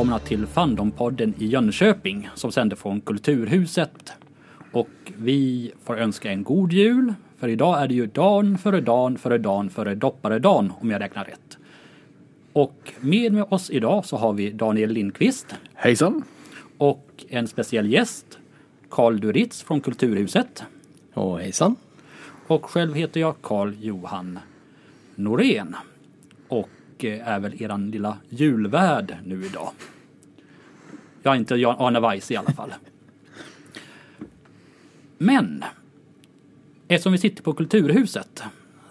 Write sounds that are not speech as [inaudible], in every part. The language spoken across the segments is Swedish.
välkomna till Fandompodden i Jönköping som sänder från Kulturhuset. Och vi får önska en god jul, för idag är det ju dan före dan före dan före dopparedan om jag räknar rätt. Och med, med oss idag så har vi Daniel Lindqvist. Hejsan! Och en speciell gäst, Karl Duritz från Kulturhuset. Och hejsan! Och själv heter jag Karl Johan Norén. Och eh, är väl eran lilla julvärd nu idag. Jag är inte Arne Weiss i alla fall. Men eftersom vi sitter på Kulturhuset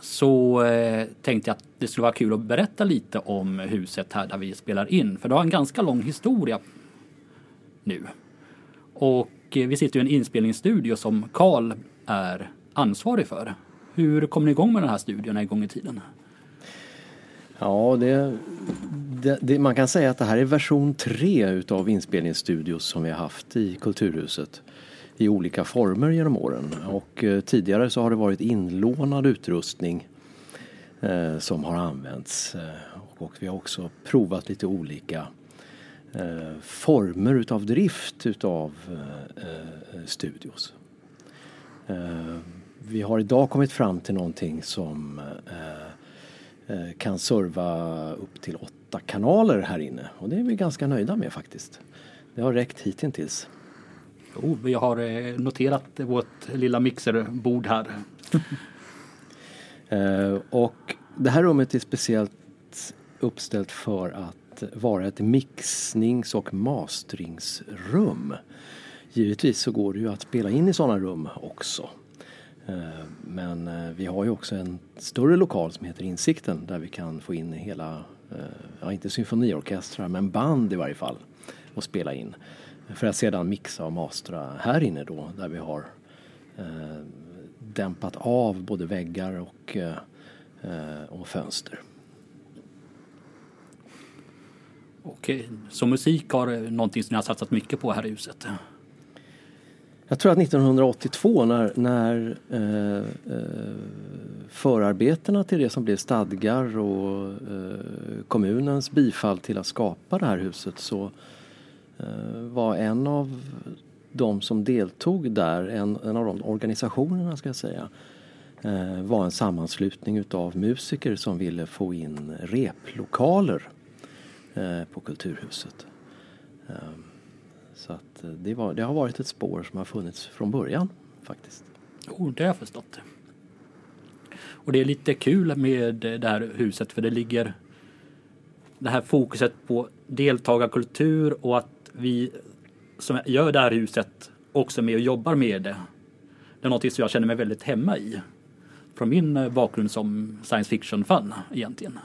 så eh, tänkte jag att det skulle vara kul att berätta lite om huset här där vi spelar in. För det har en ganska lång historia nu. Och eh, vi sitter i en inspelningsstudio som Karl är ansvarig för. Hur kom ni igång med den här studion en gång i tiden? Ja, det, det, det, man kan säga att det här är version tre utav inspelningsstudios som vi har haft i Kulturhuset i olika former genom åren. Och eh, tidigare så har det varit inlånad utrustning eh, som har använts. Och, och vi har också provat lite olika eh, former utav drift utav eh, eh, studios. Eh, vi har idag kommit fram till någonting som eh, kan serva upp till åtta kanaler här inne och det är vi ganska nöjda med faktiskt. Det har räckt hittills. Oh, vi har eh, noterat vårt lilla mixerbord här. [laughs] Eh, och det här rummet är speciellt uppställt för att vara ett mixnings och masteringsrum. Givetvis så går det ju att spela in i sådana rum också. Eh, men vi har ju också en större lokal som heter Insikten där vi kan få in hela, Eh, ja inte symfoniorkestrar men band i varje fall och spela in. För att sedan mixa och mastra här inne då där vi har eh, dämpat av både väggar och, eh, eh och fönster. Okej, så musik har eh, någonting som ni har satsat mycket på här i huset? Jag tror att 1982 när, när eh, eh, förarbetena till det som blev stadgar och eh, kommunens bifall till att skapa det här huset så Eh, var en av de som deltog där, en, en av de organisationerna ska jag säga, eh, var en sammanslutning utav musiker som ville få in replokaler eh, på Kulturhuset. Ehm, så att eh, det, var, det har varit ett spår som har funnits från början faktiskt. Oh, det har jag förstått. Och det är lite kul med det här huset för det ligger det här fokuset på deltagarkultur och att vi som gör det här huset också med och jobbar med det. Det är något som jag känner mig väldigt hemma i. Från min bakgrund som science fiction-fan egentligen.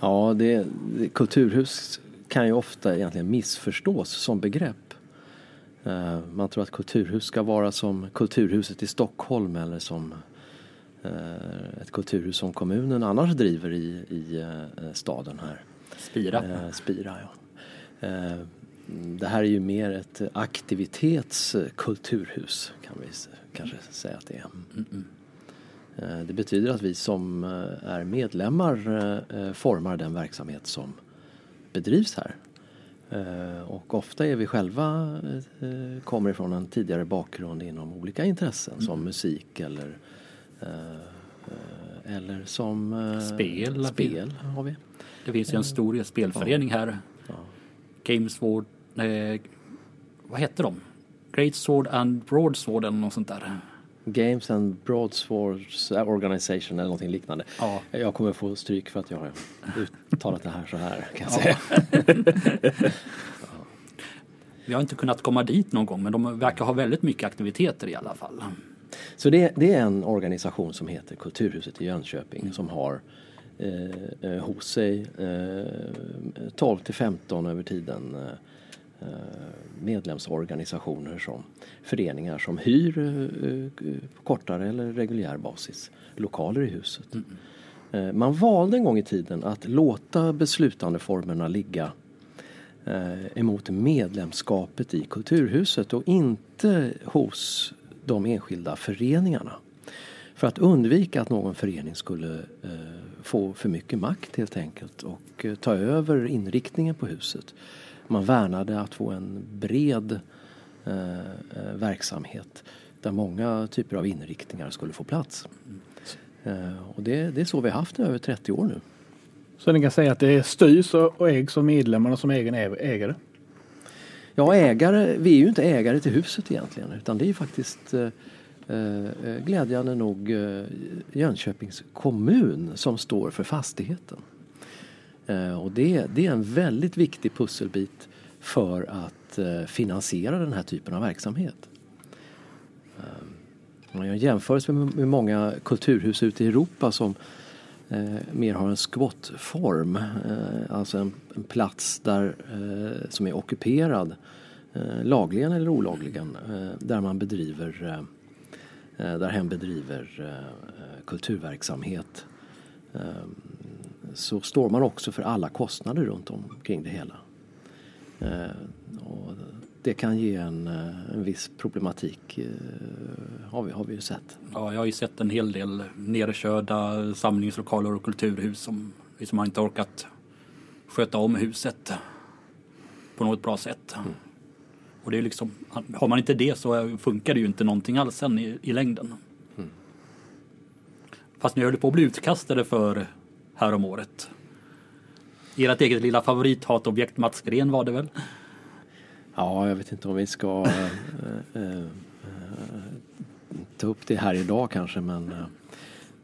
Ja, det, kulturhus kan ju ofta egentligen missförstås som begrepp. Eh, man tror att kulturhus ska vara som Kulturhuset i Stockholm eller som Eh, ett kulturhus som kommunen annars driver i, i eh, staden här. Spira. Spira, ja. Det här är ju mer ett aktivitetskulturhus kan vi kanske säga att det är. Mm -mm. Det betyder att vi som är medlemmar formar den verksamhet som bedrivs här. Och ofta är vi själva, kommer ifrån en tidigare bakgrund inom olika intressen mm. som musik eller Eh, eh, eller som eh, spel. spel har vi. Det finns ju en stor spelförening här. Ja. Gamesword, eh, vad heter de? Great Sword and Broadsword eller något sånt där. Games and Broadswords Organization eller någonting liknande. Ja. Jag kommer få stryk för att jag har uttalat det här så här kan jag säga. [laughs] Vi har inte kunnat komma dit någon gång men de verkar ha väldigt mycket aktiviteter i alla fall. Så det, det, är en organisation som heter Kulturhuset i Jönköping mm. som har eh, eh hos sig eh, 12 till 15 över tiden eh, eh, medlemsorganisationer som föreningar som hyr eh, på kortare eller reguljär basis lokaler i huset. Mm. Man valde en gång i tiden att låta beslutandeformerna ligga emot medlemskapet i Kulturhuset och inte hos de enskilda föreningarna. För att undvika att någon förening skulle eh, få för mycket makt helt enkelt och eh, ta över inriktningen på huset. Man värnade att få en bred eh, eh, verksamhet där många typer av inriktningar skulle få plats. Eh, och det, det är så vi har haft det över 30 år nu. Så ni kan säga att det styrs och ägs av medlemmarna som egen ägare? Ja, ägare, vi är ju inte ägare till huset egentligen utan det är faktiskt eh, eh, glädjande nog eh, Jönköpings kommun som står för fastigheten. Eh, och det, det är en väldigt viktig pusselbit för att eh, finansiera den här typen av verksamhet. Eh, om man gör en jämförelse med, många kulturhus ute i Europa som mer har en skottform, alltså en, en, plats där, som är ockuperad, lagligen eller olagligen, där man bedriver där hen bedriver kulturverksamhet så står man också för alla kostnader runt omkring det hela. Och det kan ge en, en viss problematik har vi, har vi ju sett. Ja, jag har ju sett en hel del nerkörda samlingslokaler och kulturhus som liksom har inte orkat sköta om huset på något bra sätt. Mm. Och det är liksom, har man inte det så funkar det ju inte någonting alls sen i, i längden. Mm. Fast ni höll på att bli utkastade för häromåret. Ert eget lilla favorithatobjekt Mats Gren var det väl? Ja, jag vet inte om vi ska äh, äh, ta upp det här idag kanske men äh,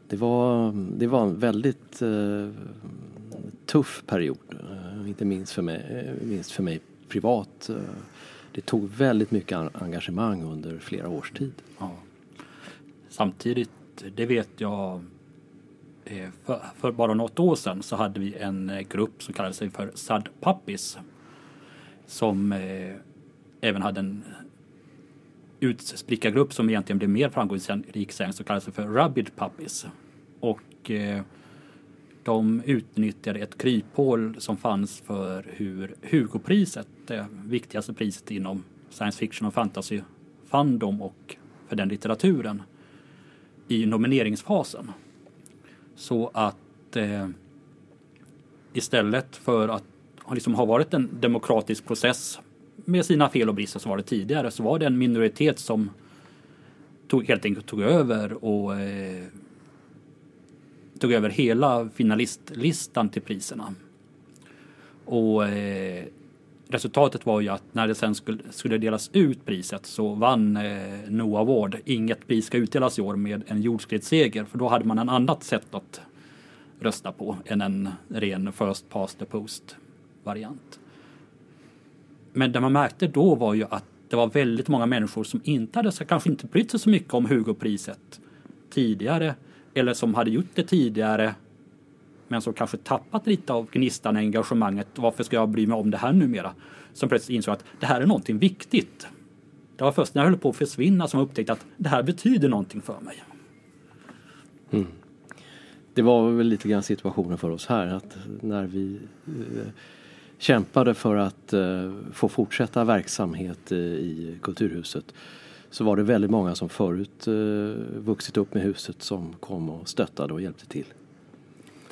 det, var, det var en väldigt tuff period. inte minst för mig, minst för mig privat. det tog väldigt mycket engagemang under flera års tid. Ja. Samtidigt, det vet jag Eh, Eh, för, för, bara något år sedan så hade vi en eh, grupp som kallade sig för Sad Puppies. Som eh, även hade en utsprickargrupp som egentligen blev mer framgångsrik sen som kallade sig för Rabid Puppies. Och eh, de utnyttjade ett kryphål som fanns för hur Hugopriset, det viktigaste priset inom science fiction och fantasy fandom och för den litteraturen i nomineringsfasen. Så att eh, istället för att liksom ha varit en demokratisk process med sina fel och brister som var det tidigare så var det en minoritet som tog, helt enkelt tog över och eh, tog över hela finalistlistan till priserna. Och eh, resultatet var ju att när det sen skulle, skulle delas ut priset så vann eh, Noah Award. Inget pris ska utdelas i år med en jordskredsseger för då hade man en annat sätt att rösta på än en ren first past the post variant. Men det man märkte då var ju att det var väldigt många människor som inte hade kanske inte brytt sig så mycket om Hugo-priset tidigare eller som hade gjort det tidigare men som kanske tappat lite av gnistan, engagemanget. Varför ska jag bry mig om det här numera? Som plötsligt insåg att det här är någonting viktigt. Det var först när jag höll på att försvinna som jag upptäckte att det här betyder någonting för mig. Mm. Det var väl lite grann situationen för oss här att när vi eh, kämpade för att eh, få fortsätta verksamhet eh, i Kulturhuset så var det väldigt många som förut eh, vuxit upp med huset som kom och stöttade och hjälpte till.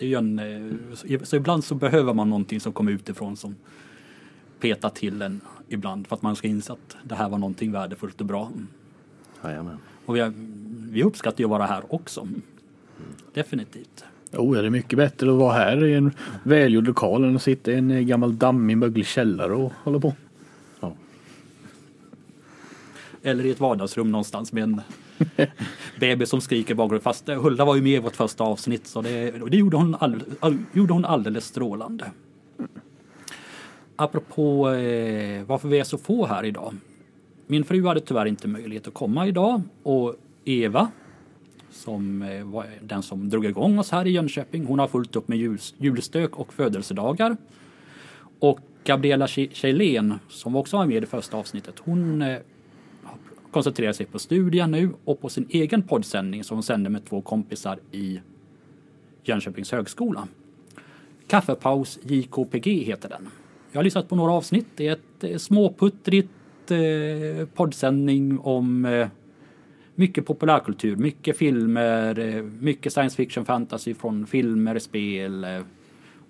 Det är ju en, eh, så ibland så behöver man någonting som kommer utifrån som petar till en ibland för att man ska inse att det här var någonting värdefullt och bra. Jajamän. Och vi, vi uppskattar ju att vara här också. Mm. Definitivt. Jo, det är mycket bättre att vara här i en välgjord lokal än att sitta i en gammal dammig möglig källare och hålla på. Ja. Eller i ett vardagsrum någonstans med en [laughs] bebis som skriker bakom. Fast eh, Hulda var ju med i vårt första avsnitt så det, det gjorde, hon all, all, gjorde hon alldeles strålande. Apropå eh, varför vi är så få här idag. Min fru hade tyvärr inte möjlighet att komma idag och Eva som eh, var den som drog igång oss här i Jönköping. Hon har fullt upp med jul, julstök och födelsedagar. Och Gabriella Kjellén som också var med i det första avsnittet. Hon eh, koncentrerar sig på studier nu och på sin egen poddsändning som hon sänder med två kompisar i Jönköpings högskola. Kaffepaus JKPG heter den. Jag har lyssnat på några avsnitt. Det är ett eh, småputtrigt eh, poddsändning om eh, mycket populärkultur, mycket filmer, eh, mycket science fiction fantasy från filmer, spel eh,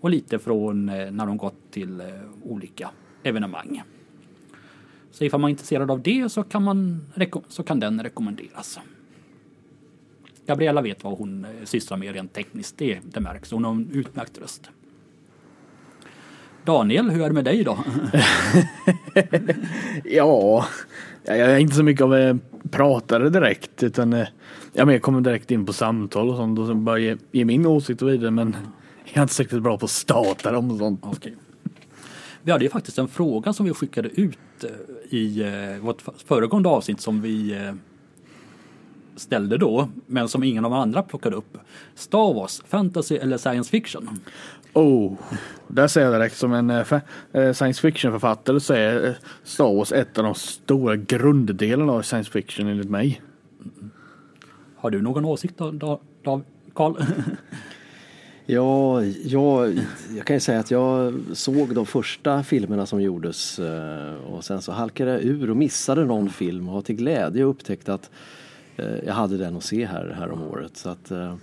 och lite från eh, när de gått till eh, olika evenemang. Så ifall man är intresserad av det så kan, man, så kan den rekommenderas. Gabriella vet vad hon eh, sysslar med rent tekniskt, det, det märks. Hon har en utmärkt röst. Daniel, hur är det med dig då? [laughs] Ja, jag är inte så mycket av en pratare direkt utan eh, jag mer kommer direkt in på samtal och sånt och så bara ge, ge min åsikt och vidare men jag är inte så riktigt bra på att starta dem och sånt. Okej. Vi hade ju faktiskt en fråga som vi skickade ut eh, i eh, vårt föregående avsnitt som vi eh, ställde då, men som ingen av de andra plockade upp. Star Wars, fantasy eller science fiction? Oh, där säger jag direkt som en eh, science fiction författare så är Star Wars ett av de stora grunddelarna av science fiction enligt mig. Har du någon åsikt då, Carl? [laughs] Ja, jag, jag kan ju säga att jag såg de första filmerna som gjordes eh, och sen så halkade jag ur och missade någon film och har till glädje upptäckt att eh, jag hade den att se här, här om året. Så att, eh,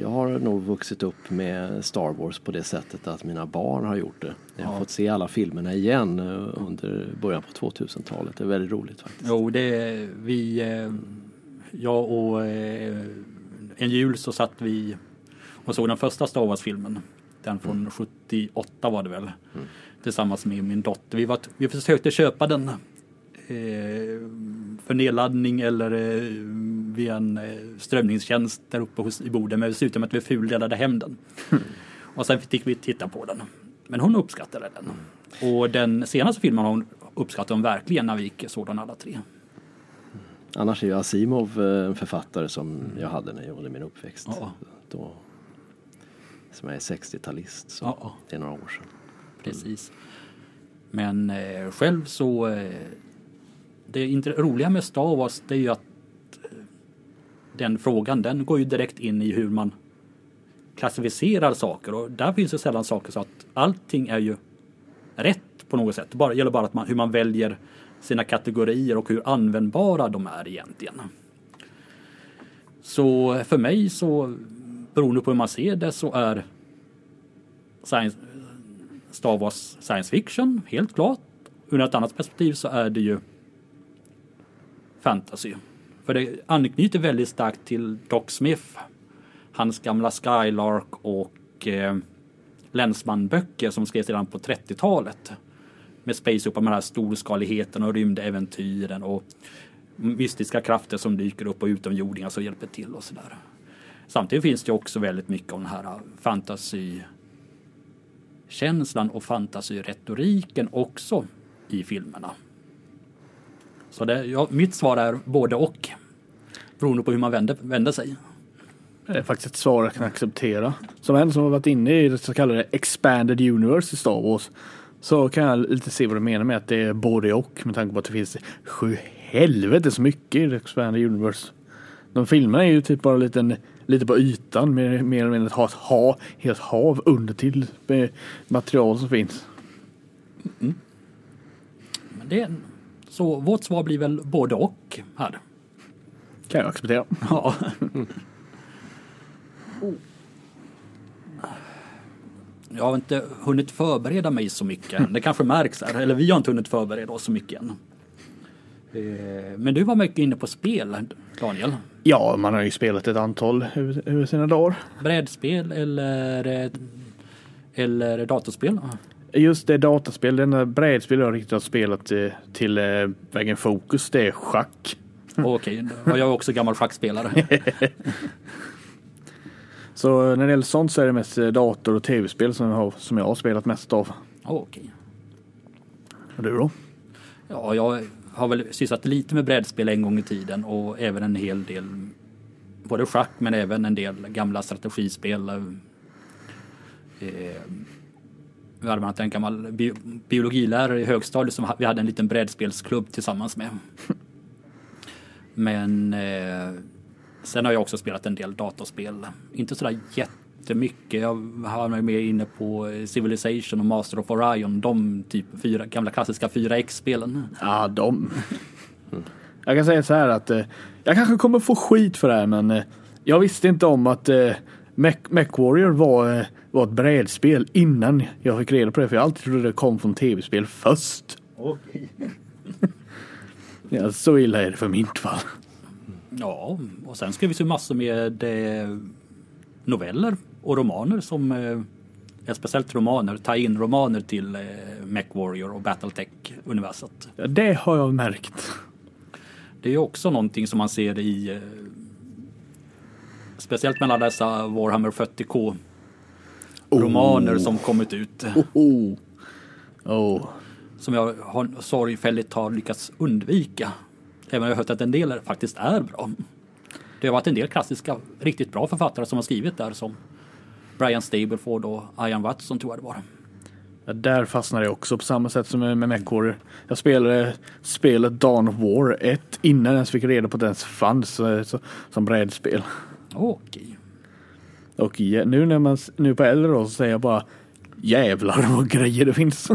jag har nog vuxit upp med Star Wars på det sättet att mina barn har gjort det. Jag har Ja. fått se alla filmerna igen under början på 2000-talet. Det är väldigt roligt faktiskt. jo, det vi, jag och en jul så satt vi och såg den första Star Wars-filmen. Den från 78 var det väl. Tillsammans med min dotter. Vi, var, vi försökte köpa den eh, för nedladdning eller eh, via en eh, strömningstjänst där uppe hos, i Boden. Men det slutade med att vi fuldelade hem den. [laughs] Och sen fick vi titta på den. Men hon uppskattade den. Och den senaste filmen hon uppskattade hon verkligen när vi gick såg den alla tre. Annars är ju Asimov eh, en författare som jag hade när jag under min uppväxt. Ja. Då, som är 60-talist, så Ja, ja. det är några år sedan. Precis. Men eh, själv så eh, det inte roliga med Star Wars det är ju att eh, den frågan den går ju direkt in i hur man klassificerar saker och där finns det sällan saker så att allting är ju rätt på något sätt. Det bara, gäller bara att man, hur man väljer sina kategorier och hur användbara de är egentligen. Så för mig så beroende på hur man ser det så är science, Star Wars science fiction, helt klart. Ur ett annat perspektiv så är det ju fantasy. För det anknyter väldigt starkt till Doc Smith, hans gamla Skylark och eh, Länsman-böcker som skrevs redan på 30-talet. Med Space Opera med den här storskaligheten och rymdäventyren och mystiska krafter som dyker upp och utomjordingar som hjälper till och sådär. Samtidigt finns det också väldigt mycket om den här äh, fantasykänslan och fantasyretoriken också i filmerna. Så det, ja, mitt svar är både och. Beroende på hur man vänder, vänder sig. Det är faktiskt ett svar jag kan acceptera. Som en som har varit inne i det så kallade expanded universe i Star Wars så kan jag lite se vad du menar med att det är både och med tanke på att det finns sju helvete så mycket i det expanded universe. De filmerna är ju typ bara en liten lite på ytan mer, mer eller mindre att ha ett ha, helt hav under till med material som finns. Men det, så vårt svar blir väl både och här. Kan jag acceptera. [laughs] Ja. Jag har inte hunnit förbereda mig så mycket än. Det kanske märks här. Eller vi har inte hunnit förbereda oss så mycket än. Eh, Men du var mycket inne på spel, Daniel. Ja, man har ju spelat ett antal över, sina dagar. Brädspel eller, eh, eller datorspel? Just det dataspel, den där brädspel jag riktigt har spelat eh, till vägen fokus, det är schack. [laughs] Okej, och jag är också gammal schackspelare. [laughs] Så när det gäller sånt så är det mest dator och tv-spel som jag har, som jag har spelat mest av. Okej. Och du då? Ja, jag har väl sysslat lite med brädspel en gång i tiden och även en hel del både schack men även en del gamla strategispel. Eh, vi hade bland annat en gammal bi biologilärare i högstadiet som vi hade en liten brädspelsklubb tillsammans med. Men eh, sen har jag också spelat en del datorspel. Inte sådär jättemycket. Jag har varit mer inne på eh, Civilization och Master of Orion. De typ fyra, gamla klassiska 4X-spelen. Ja, de. Jag kan säga så här att eh, jag kanske kommer få skit för det här men eh, jag visste inte om att eh, Mech, MechWarrior var, eh, var ett brädspel innan jag fick reda på det för jag alltid trodde det kom från tv-spel först. Okej. [laughs] Ja, så illa är det för mitt fall. Ja, och sen skrivs ju massor med eh, noveller och romaner som eh, speciellt romaner, ta in romaner till eh, MechWarrior och Battletech-universet. Ja, det har jag märkt. Det är också någonting som man ser i eh, speciellt mellan dessa Warhammer 40K romaner som kommit ut. Oh. Oh. Som jag har, sorgfälligt har lyckats undvika. Även om jag har hört att en del faktiskt är bra. Det har varit en del klassiska, riktigt bra författare som har skrivit där som Brian Stableford och Ian Watson tror jag det var. Ja, där fastnade jag också på samma sätt som med MechWarrior. Jag spelade spelet Dawn of War 1 innan jag ens fick reda på att det ens fanns eh, som brädspel. Okej. Och nu när man nu på äldre då så säger jag bara jävlar vad grejer det finns.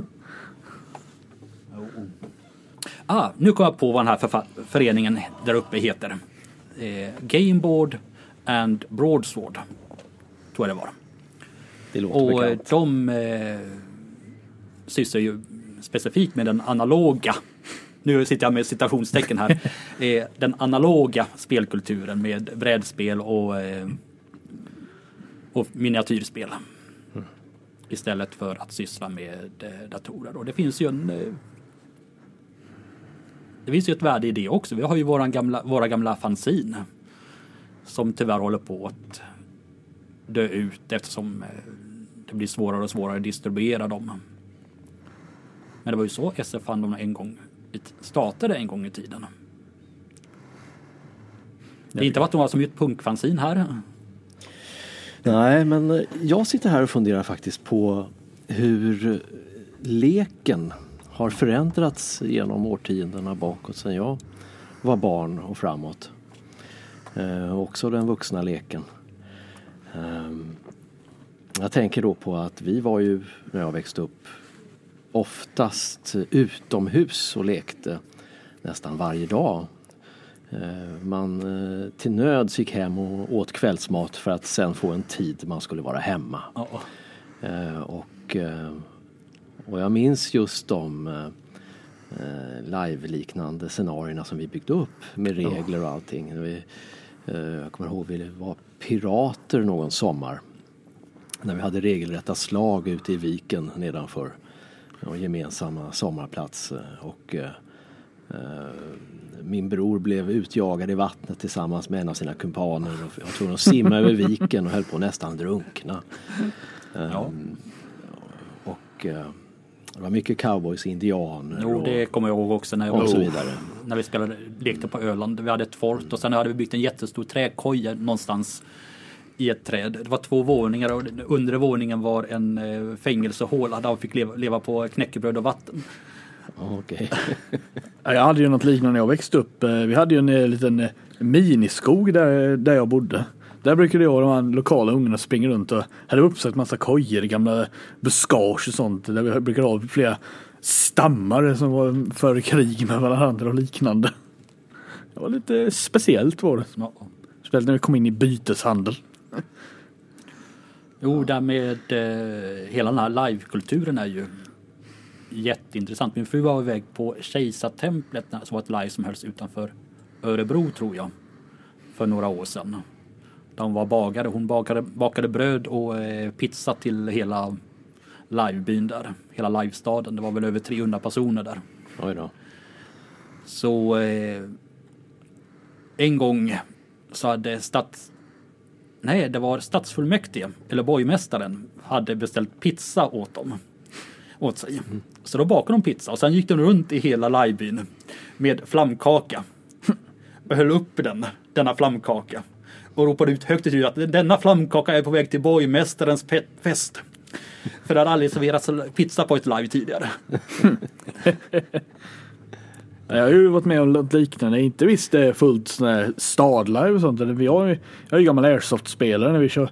Ah, nu kom jag på vad den här föreningen där uppe heter. Eh, Gameboard and Broadsword. Tror jag det var. Det låter Och eh, bekant. de eh, sysslar ju specifikt med den analoga, nu sitter jag med citationstecken här, [laughs] eh, den analoga spelkulturen med brädspel och, eh, och miniatyrspel. Istället för att syssla med eh, datorer. Och det finns ju en eh, det finns ju ett värde i det också. Vi har ju våran gamla, våra gamla fanzine. Som tyvärr håller på att dö ut eftersom eh, det blir svårare och svårare att distribuera dem. Men det var ju så SF Fandom en gång startade en gång i tiden. Det är inte varit några som ett punkfanzin här. Nej, men jag sitter här och funderar faktiskt på hur leken har förändrats genom årtiondena bakåt sedan jag var barn och framåt. Eh, också den vuxna leken. Ehm, jag tänker då på att vi var ju när jag växte upp oftast utomhus och lekte nästan varje dag. Eh, Man eh, till nöds gick hem och åt kvällsmat för att sen få en tid man skulle vara hemma. Ja, Eh, Och, eh, och jag minns just de eh, live-liknande scenarierna som vi byggde upp med regler och allting. Vi, jag kommer ihåg vi var pirater någon sommar. När vi hade regelrätta slag ute i viken nedanför. Och gemensamma sommarplats. Och eh, eh, min bror blev utjagad i vattnet tillsammans med en av sina kumpaner. Och jag var tvungen att simma över viken och höll på att nästan drunkna. ja. Och eh, det var mycket cowboys, indianer Jo, och, det kommer jag ihåg också när, jag och så vidare. När vi spelade, lekte på Öland. Vi hade ett fort och sen hade vi byggt en jättestor träkoja någonstans i ett träd. Det var två våningar och undre våningen var en eh, fängelsehåla där vi fick leva, leva på knäckebröd och vatten. [laughs] Ja, Jag hade ju något liknande när jag växte upp. Eh, Vi hade ju en eh, liten miniskog där, där jag bodde. Där brukade jag och de här lokala ungarna springa runt och hade uppsatt massa kojor, gamla buskage och sånt. Där vi brukade ha flera stammar som var för krig med varandra och liknande. Det var lite speciellt var det. Ja. Speciellt när vi kom in i byteshandel. Jo, där med eh, hela den här livekulturen är ju jätteintressant. Min fru var iväg på Kejsartemplet som var ett live som hölls utanför Örebro tror jag. För några år sedan. Hon var bagare. Hon bakade, bakade bröd och eh, pizza till hela livebyn där. Hela livestaden. Det var väl över 300 personer där. Oj då. Så eh, en gång så hade stats... Nej, det var stadsfullmäktige, eller borgmästaren, hade beställt pizza åt dem. Åt sig. Så då bakade de pizza och sen gick de runt i hela livebyn med flamkaka. [laughs] Och höll upp den, denna flamkaka. Och ropade ut högt i ljudet att denna flamkaka är på väg till borgmästarens fest. [laughs] För det hade aldrig serverats pizza på ett live tidigare. [laughs] Jag har ju varit med om något liknande. Inte visst det är fullt sån stadlive och sånt. Vi har, ju- jag är ju gammal airsoft-spelare när vi kör,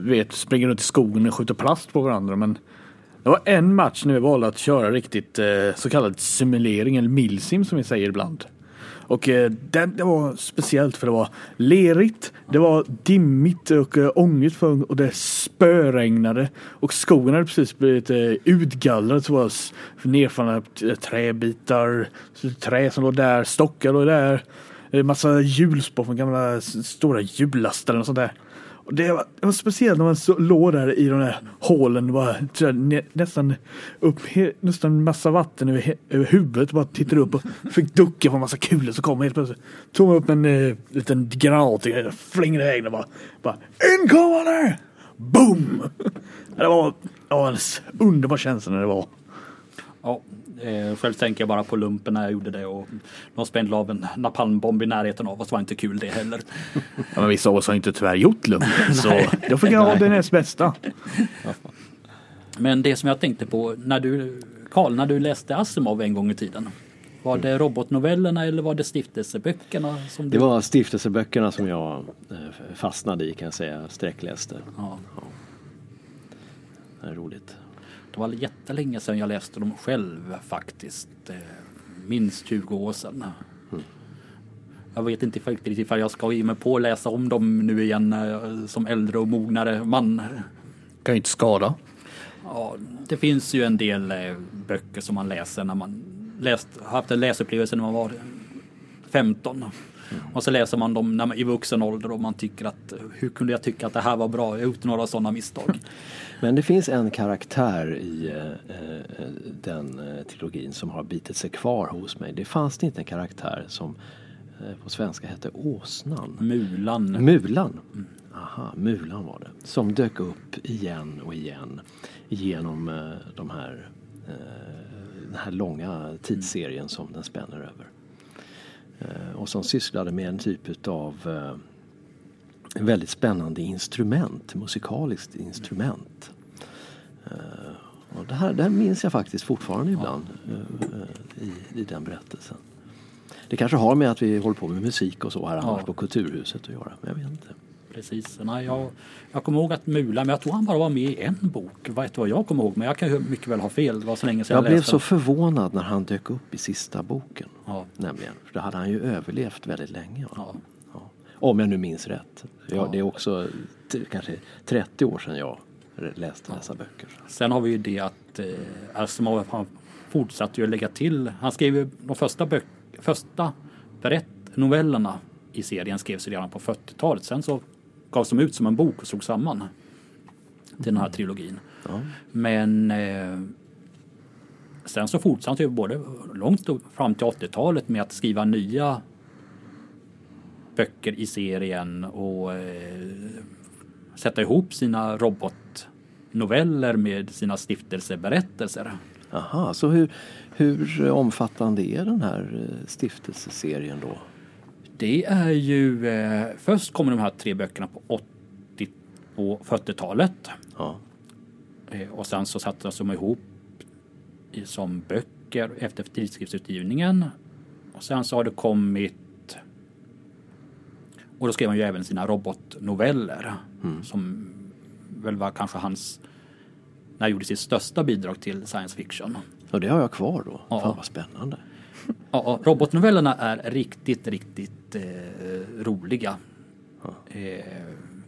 vet, springer runt i skogen och skjuter plast på varandra. Men det var en match när vi valde att köra riktigt eh, så kallad simulering eller milsim som vi säger ibland. Och eh, den, det var speciellt för det var lerigt, det var dimmigt och eh, ångigt och det spöregnade. Och skogen hade precis blivit eh, utgallrad så var nerfallna träbitar, trä som låg där, stockar låg där. Massa hjulspår från gamla stora hjullastare och sånt där. Och det, var, det var speciellt när man så, låg där i de där hålen. bara, så där, nä, nästan upp, he, nästan massa vatten över, he, över huvudet. Bara tittade upp och fick ducka på en massa kulor som kom helt plötsligt. Tog man upp en eh, liten granat och flängde iväg den bara. bara Inkommande! Boom! Det var, det var en underbar känsla när det var. Ja, eh, själv tänker jag bara på lumpen när jag gjorde det och de spände av en napalmbomb i närheten av oss. var inte kul det heller. Ja, men vissa av oss har inte tyvärr gjort lumpen [laughs] så jag fick ha det näst bästa. Men det som jag tänkte på när du, Karl, när du läste Asimov en gång i tiden. Var det robotnovellerna eller var det stiftelseböckerna? Som du... Det var stiftelseböckerna som jag eh, fastnade i kan jag säga, sträckläste. Ja, Det är roligt. Det var jättelänge sedan jag läste dem själv faktiskt. Eh, Minst 20 år sedan. Jag vet inte riktigt ifall jag ska ge mig på att läsa om dem nu igen eh, som äldre och mognare man. Kan ju inte skada. Ja, det finns ju en del eh, böcker som man läser när man läst, haft en läsupplevelse när man var 15. Och så läser man dem när man, i vuxen ålder och man tycker att hur kunde jag tycka att det här var bra? Jag gjort några sådana misstag. [laughs] Men det finns en karaktär i eh, eh, den eh, trilogin som har bitit sig kvar hos mig. Det fanns det inte en karaktär som eh, på svenska hette Åsnan. Mulan. Mulan. Aha, Mulan var det. Som dök upp igen och igen genom eh, de här, eh, den här långa tidsserien som den spänner över. Eh, och som sysslade med en typ av eh, väldigt spännande instrument, musikaliskt instrument. Eh, och det, här, det här minns jag faktiskt fortfarande ibland eh, i, i den berättelsen. Det kanske har med att vi håller på med musik och så här annars Ja. på Kulturhuset att göra. Men jag vet inte. Precis. Nej, jag, jag kommer ihåg att Mulan, men jag tror han bara var med i en bok. Vet vad jag kommer ihåg, men jag kan mycket väl ha fel. Det var så länge sedan Jag jag, blev så förvånad när han dök upp i sista boken. Ja. Nämligen. För då hade han ju överlevt väldigt länge. Ja. Ja. Om jag nu minns rätt. Ja. Det är också kanske 30 år sedan jag läste dessa böcker. Sen har vi ju det att eh, Asimov han fortsatte ju att lägga till. Han skrev ju de första, böck, första berätt, novellerna i serien skrevs redan på 40-talet. Sen så gavs de ut som en bok och slogs samman till den här trilogin. Ja. Men eh, sen så fortsatte ju både långt fram till 80-talet med att skriva nya böcker i serien och eh, sätta ihop sina robotnoveller med sina stiftelseberättelser. Aha, så hur, hur omfattande är den här eh, stiftelseserien då? Det är ju, eh, först kommer de här tre böckerna på 80 och 40-talet. Ja. Eh, Och sen så sattes de ihop i, som böcker efter tidskriftsutgivningen. Och sen så har det kommit och då skrev han ju även sina robotnoveller som väl var kanske hans när han gjorde sitt största bidrag till science fiction. Och det har jag kvar då. Ja. Fan vad spännande. Ja, robotnovellerna är riktigt, riktigt eh, roliga. Eh,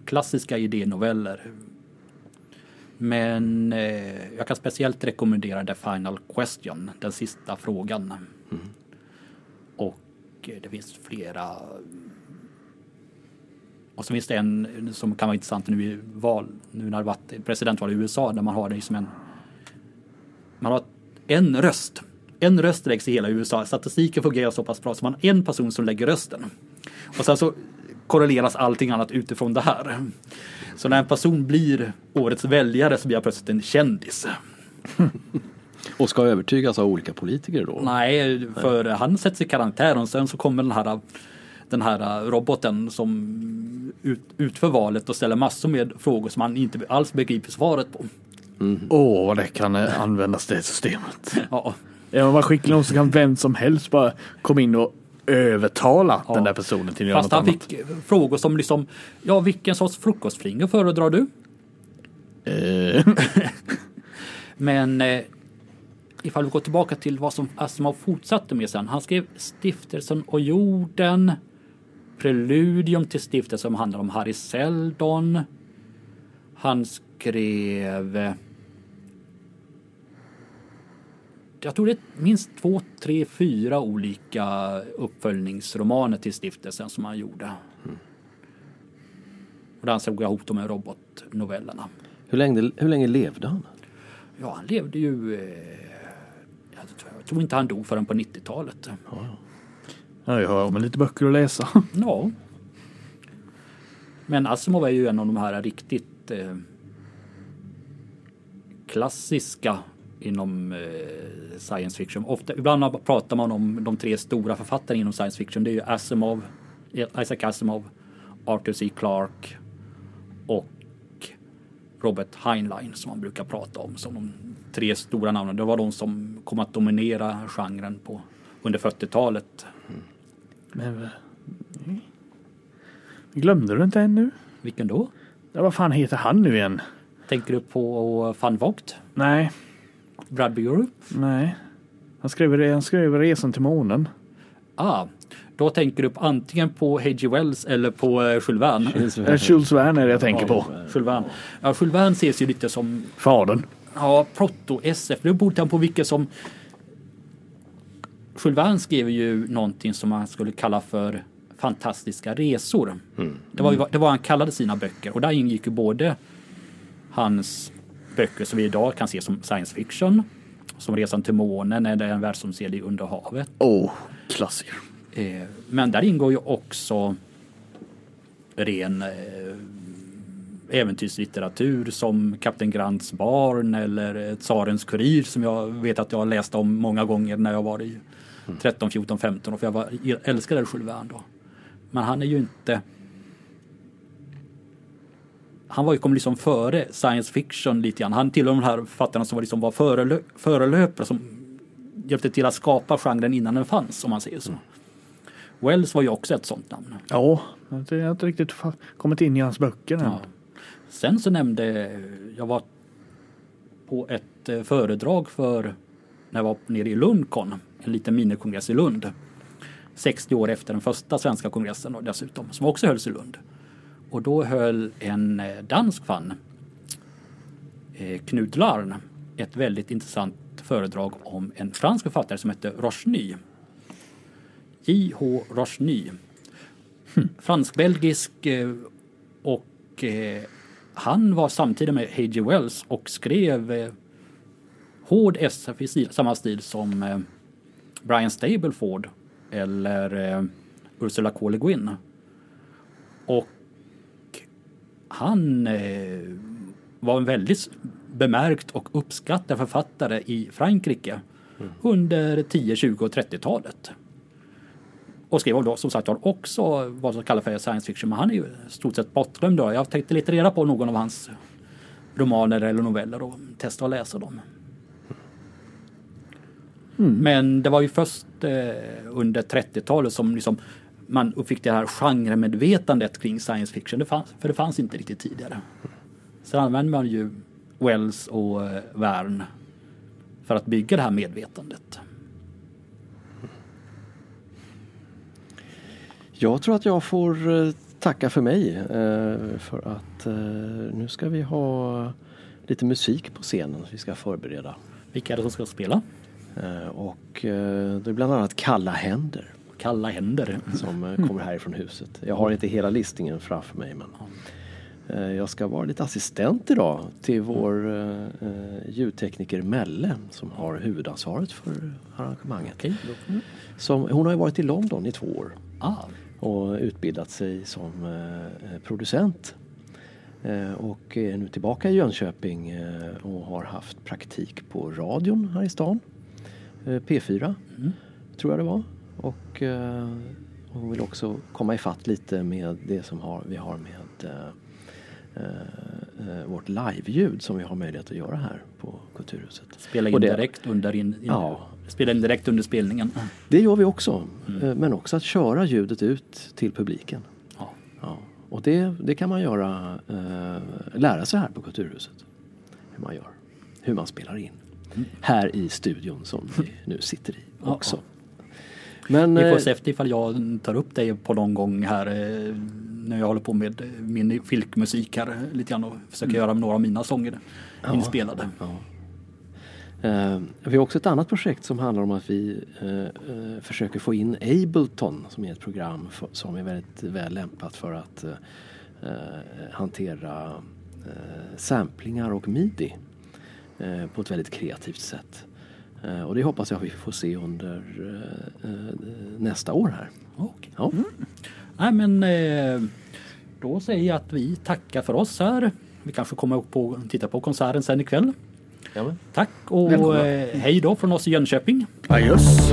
klassiska idénoveller. Men eh, jag kan speciellt rekommendera The Final Question, den sista frågan. Och eh, det finns flera. Och så finns det en som kan vara intressant nu i val, nu när det varit presidentval i USA, där man har det som en man har en röst. En röst läggs i hela USA. Statistiken fungerar så pass bra så man har en person som lägger rösten. Och sen så korreleras allting annat utifrån det här. Så när en person blir årets väljare så blir jag plötsligt en kändis. [laughs] Och ska övertygas av olika politiker då? Nej, för han sätts i karantän och sen så kommer den här, den här roboten som ut, utför valet och ställer massor med frågor som han inte alls begriper svaret på. Åh, vad det kan användas det systemet. [laughs] Ja, Är man bara skicklig nog så kan vem som helst bara komma in och övertala Ja. den där personen till att göra Fast något han annat. fick frågor som liksom, ja vilken sorts frukostflingor föredrar du? Eh, [laughs] Men eh, ifall vi går tillbaka till vad som Asimov fortsatte med sen. Han skrev Stiftelsen och jorden. Preludium till stiftelsen som handlar om Harry Seldon. Han skrev... eh, Jag tror det är minst två, tre, fyra olika uppföljningsromaner till stiftelsen som han gjorde. Och där han slog ihop de här robotnovellerna. Hur länge, hur länge levde han? Ja, han levde ju... Eh, jag tror- jag tror inte han dog förrän på 90-talet. Ja, jag har med lite böcker att läsa. [laughs] Ja. Men Asimov är ju en av de här riktigt eh, klassiska inom eh, science fiction. Ofta, ibland pratar man om de tre stora författarna inom science fiction. Det är ju Asimov, Isaac Asimov, Arthur C. Clarke och Robert Heinlein som man brukar prata om som de tre stora namnen. Det var de som kom att dominera genren på under 40-talet. Men, eh, glömde du inte ännu? Vilken då? Ja, vad fan heter han nu igen? Tänker du på Van Vogt? Nej, Brad Bureau? nej. Han skrev, han skrev Resan till månen. Ah, då tänker du på, antingen på H.G. Wells eller på eh, Jules Verne. Är Jules Verne är det jag tänker på. Jules Verne. Ja, Jules Verne ses ju lite som Fadern. ja, proto-SF. Det beror lite på vilket som... Jules Verne skrev ju någonting som man skulle kalla för fantastiska resor. Det, var ju, det var han kallade sina böcker och där ingick ju både hans böcker som vi idag kan se som science fiction, som Resan till månen eller En värld som seglar under havet. Åh, oh, klassiker. Eh, Men där ingår ju också ren eh, äventyrslitteratur som Kapten Grants barn eller eh, Tsarens kurir som jag vet att jag har läst om många gånger när jag var i 13, 14, 15 år för jag var, älskade Jules Verne då. Men han är ju inte han var ju kom liksom före science fiction lite grann. Han tillhör de här författarna som var, liksom var förelö, förelöpare som hjälpte till att skapa genren innan den fanns om man säger så. Wells var ju också ett sånt namn. Ja, jag har inte riktigt kommit in i hans böcker än. Ja. Sen så nämnde jag var på ett eh, föredrag för när jag var nere i Lundcon, en liten minikongress i Lund. 60 år efter den första svenska kongressen dessutom, som också hölls i Lund. Och då höll en eh, dansk fan, eh, Knut Larn, ett väldigt intressant föredrag om en fransk författare som hette Rochny. J.H. Rochny. Hm. Fransk-belgisk eh, och han var samtidigt med H.G. Wells och skrev hård SF i samma stil som Brian Stableford eller Ursula K. Le Guin. Och han eh, var en väldigt bemärkt och uppskattad författare i Frankrike under 10, 20 och 30-talet. Och skrev då som sagt också vad som kallas för science fiction. Men han är ju stort sett bortglömd. Jag tänkte lite reda på någon av hans romaner eller noveller och testa att läsa dem. Men det var ju först eh, under 30-talet som liksom man uppfick det här genremedvetandet kring science fiction. Det fanns, för det fanns inte riktigt tidigare. Sen använde man ju Wells och eh, Verne för att bygga det här medvetandet. Jag tror att jag får eh, tacka för mig eh, för att nu ska vi ha lite musik på scenen vi ska förbereda. Vilka är det som ska spela? Och det är bland annat Kalla händer Kalla händer. som eh, kommer härifrån huset. Jag har inte hela listningen framför mig men eh, jag ska vara lite assistent idag till vår eh, ljudtekniker Melle som har huvudansvaret för arrangemanget. Vi- Som, hon har ju varit i London i två år Ah, och utbildat sig som eh, producent. Eh, och är nu tillbaka i Jönköping eh, och har haft praktik på radion här i stan. Eh, P4 tror jag det var. Och eh, hon vill också komma ifatt lite med det som har, vi har med eh, eh, eh, vårt liveljud som vi har möjlighet att göra här på Kulturhuset. spela in det- direkt under in, in, Ja. spela in direkt under spelningen. Det gör vi också. Eh, Men också att köra ljudet ut till publiken. Ja. Ja, och det, det kan man göra, eh, lära sig här på Kulturhuset. Hur man gör, hur man spelar in. här i studion som vi nu sitter i Ja, också. Men Vi får eh, se ifall jag tar upp dig på någon gång här eh, när jag håller på med min filkmusik här eh, lite grann och försöker göra några av mina sånger inspelade. Ja. Vi har också ett annat projekt som handlar om att vi försöker få in Ableton som är ett program för, som är väldigt väl lämpat för att hantera samplingar och midi på ett väldigt kreativt sätt. Eh, och det hoppas jag vi får se under eh, eh, nästa år här. Okej. Ja. Nej men då säger jag att vi tackar för oss här. Vi kanske kommer upp och titta på konserten sen ikväll. Tack och Välkomna. hej då från oss i Jönköping. Adjöss.